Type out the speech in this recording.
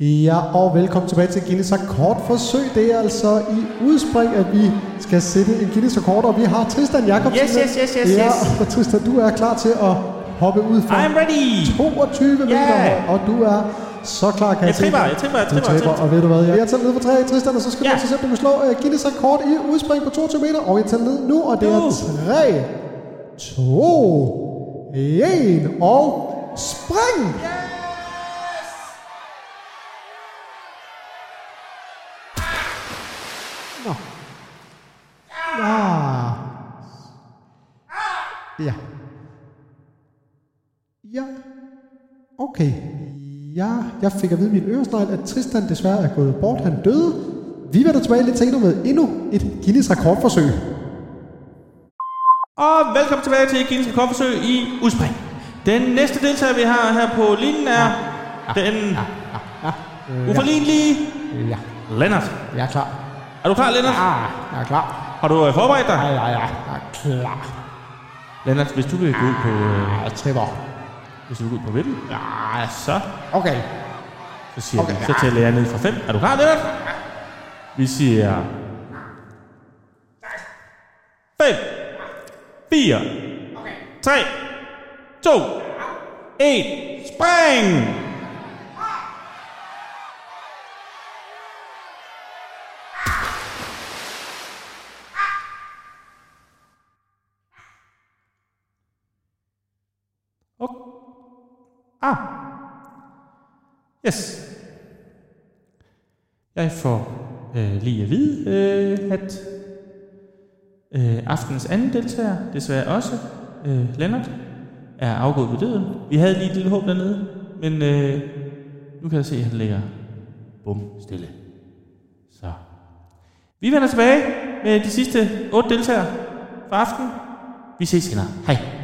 Ja, og velkommen tilbage til Guinness Rekordforsøg. Det er altså i udspring, at vi skal sætte en Guinness Rekord, og vi har Tristan Jacobsen. Yes, yes, yes, yes, ja, yes. og Tristan, du er klar til at hoppe ud fra I'm ready! 22 meter, Yeah. og du er så klar, kan jeg, Jeg se. tripper, jeg tripper, jeg jeg tripper, tripper. og ved du hvad, jeg tæller ned fra 3, Tristan, og så skal Ja. du altså se, om du kan slå uh, Guinness Rekord i udspring på 22 meter, og jeg tæller ned nu, og det er Nu. 3, 2, 1, og spring! Nå. Ah. Ja. Ja. Okay. Ja, jeg fik at vide min øresnegl, at Tristan desværre er gået bort. Han døde. Vi vender tilbage lidt senere med endnu et Guinness rekordforsøg. Og velkommen tilbage til Guinness Rekordforsøg i udspring. Den næste deltager, vi har her på linjen, er den uforlignelige Ja, Lennart. jeg er klar. Er du klar, Lennart? Ah, jeg er klar. Har du øh, forberedt dig? Ja, ja, ja, jeg er klar. Lennart, hvis du vil gå ud på, øh, Jeg tripper. hvis du vil gå ud på vippen, Ja, så, okay. så siger Okay, vi, så tæller jeg ned fra 5. Er du klar, Lennart? Vi siger 5, 4, 3, 2, 1, spring! Ah, yes. Jeg får øh, lige at vide, øh, at øh, aftens anden deltager, desværre også, øh, Lennart, er afgået ved døden. Vi havde lige et lille håb dernede, men øh, nu kan jeg se, at han ligger bum stille. Så. Vi vender tilbage med de sidste otte deltagere for aften. Vi ses senere. Hej.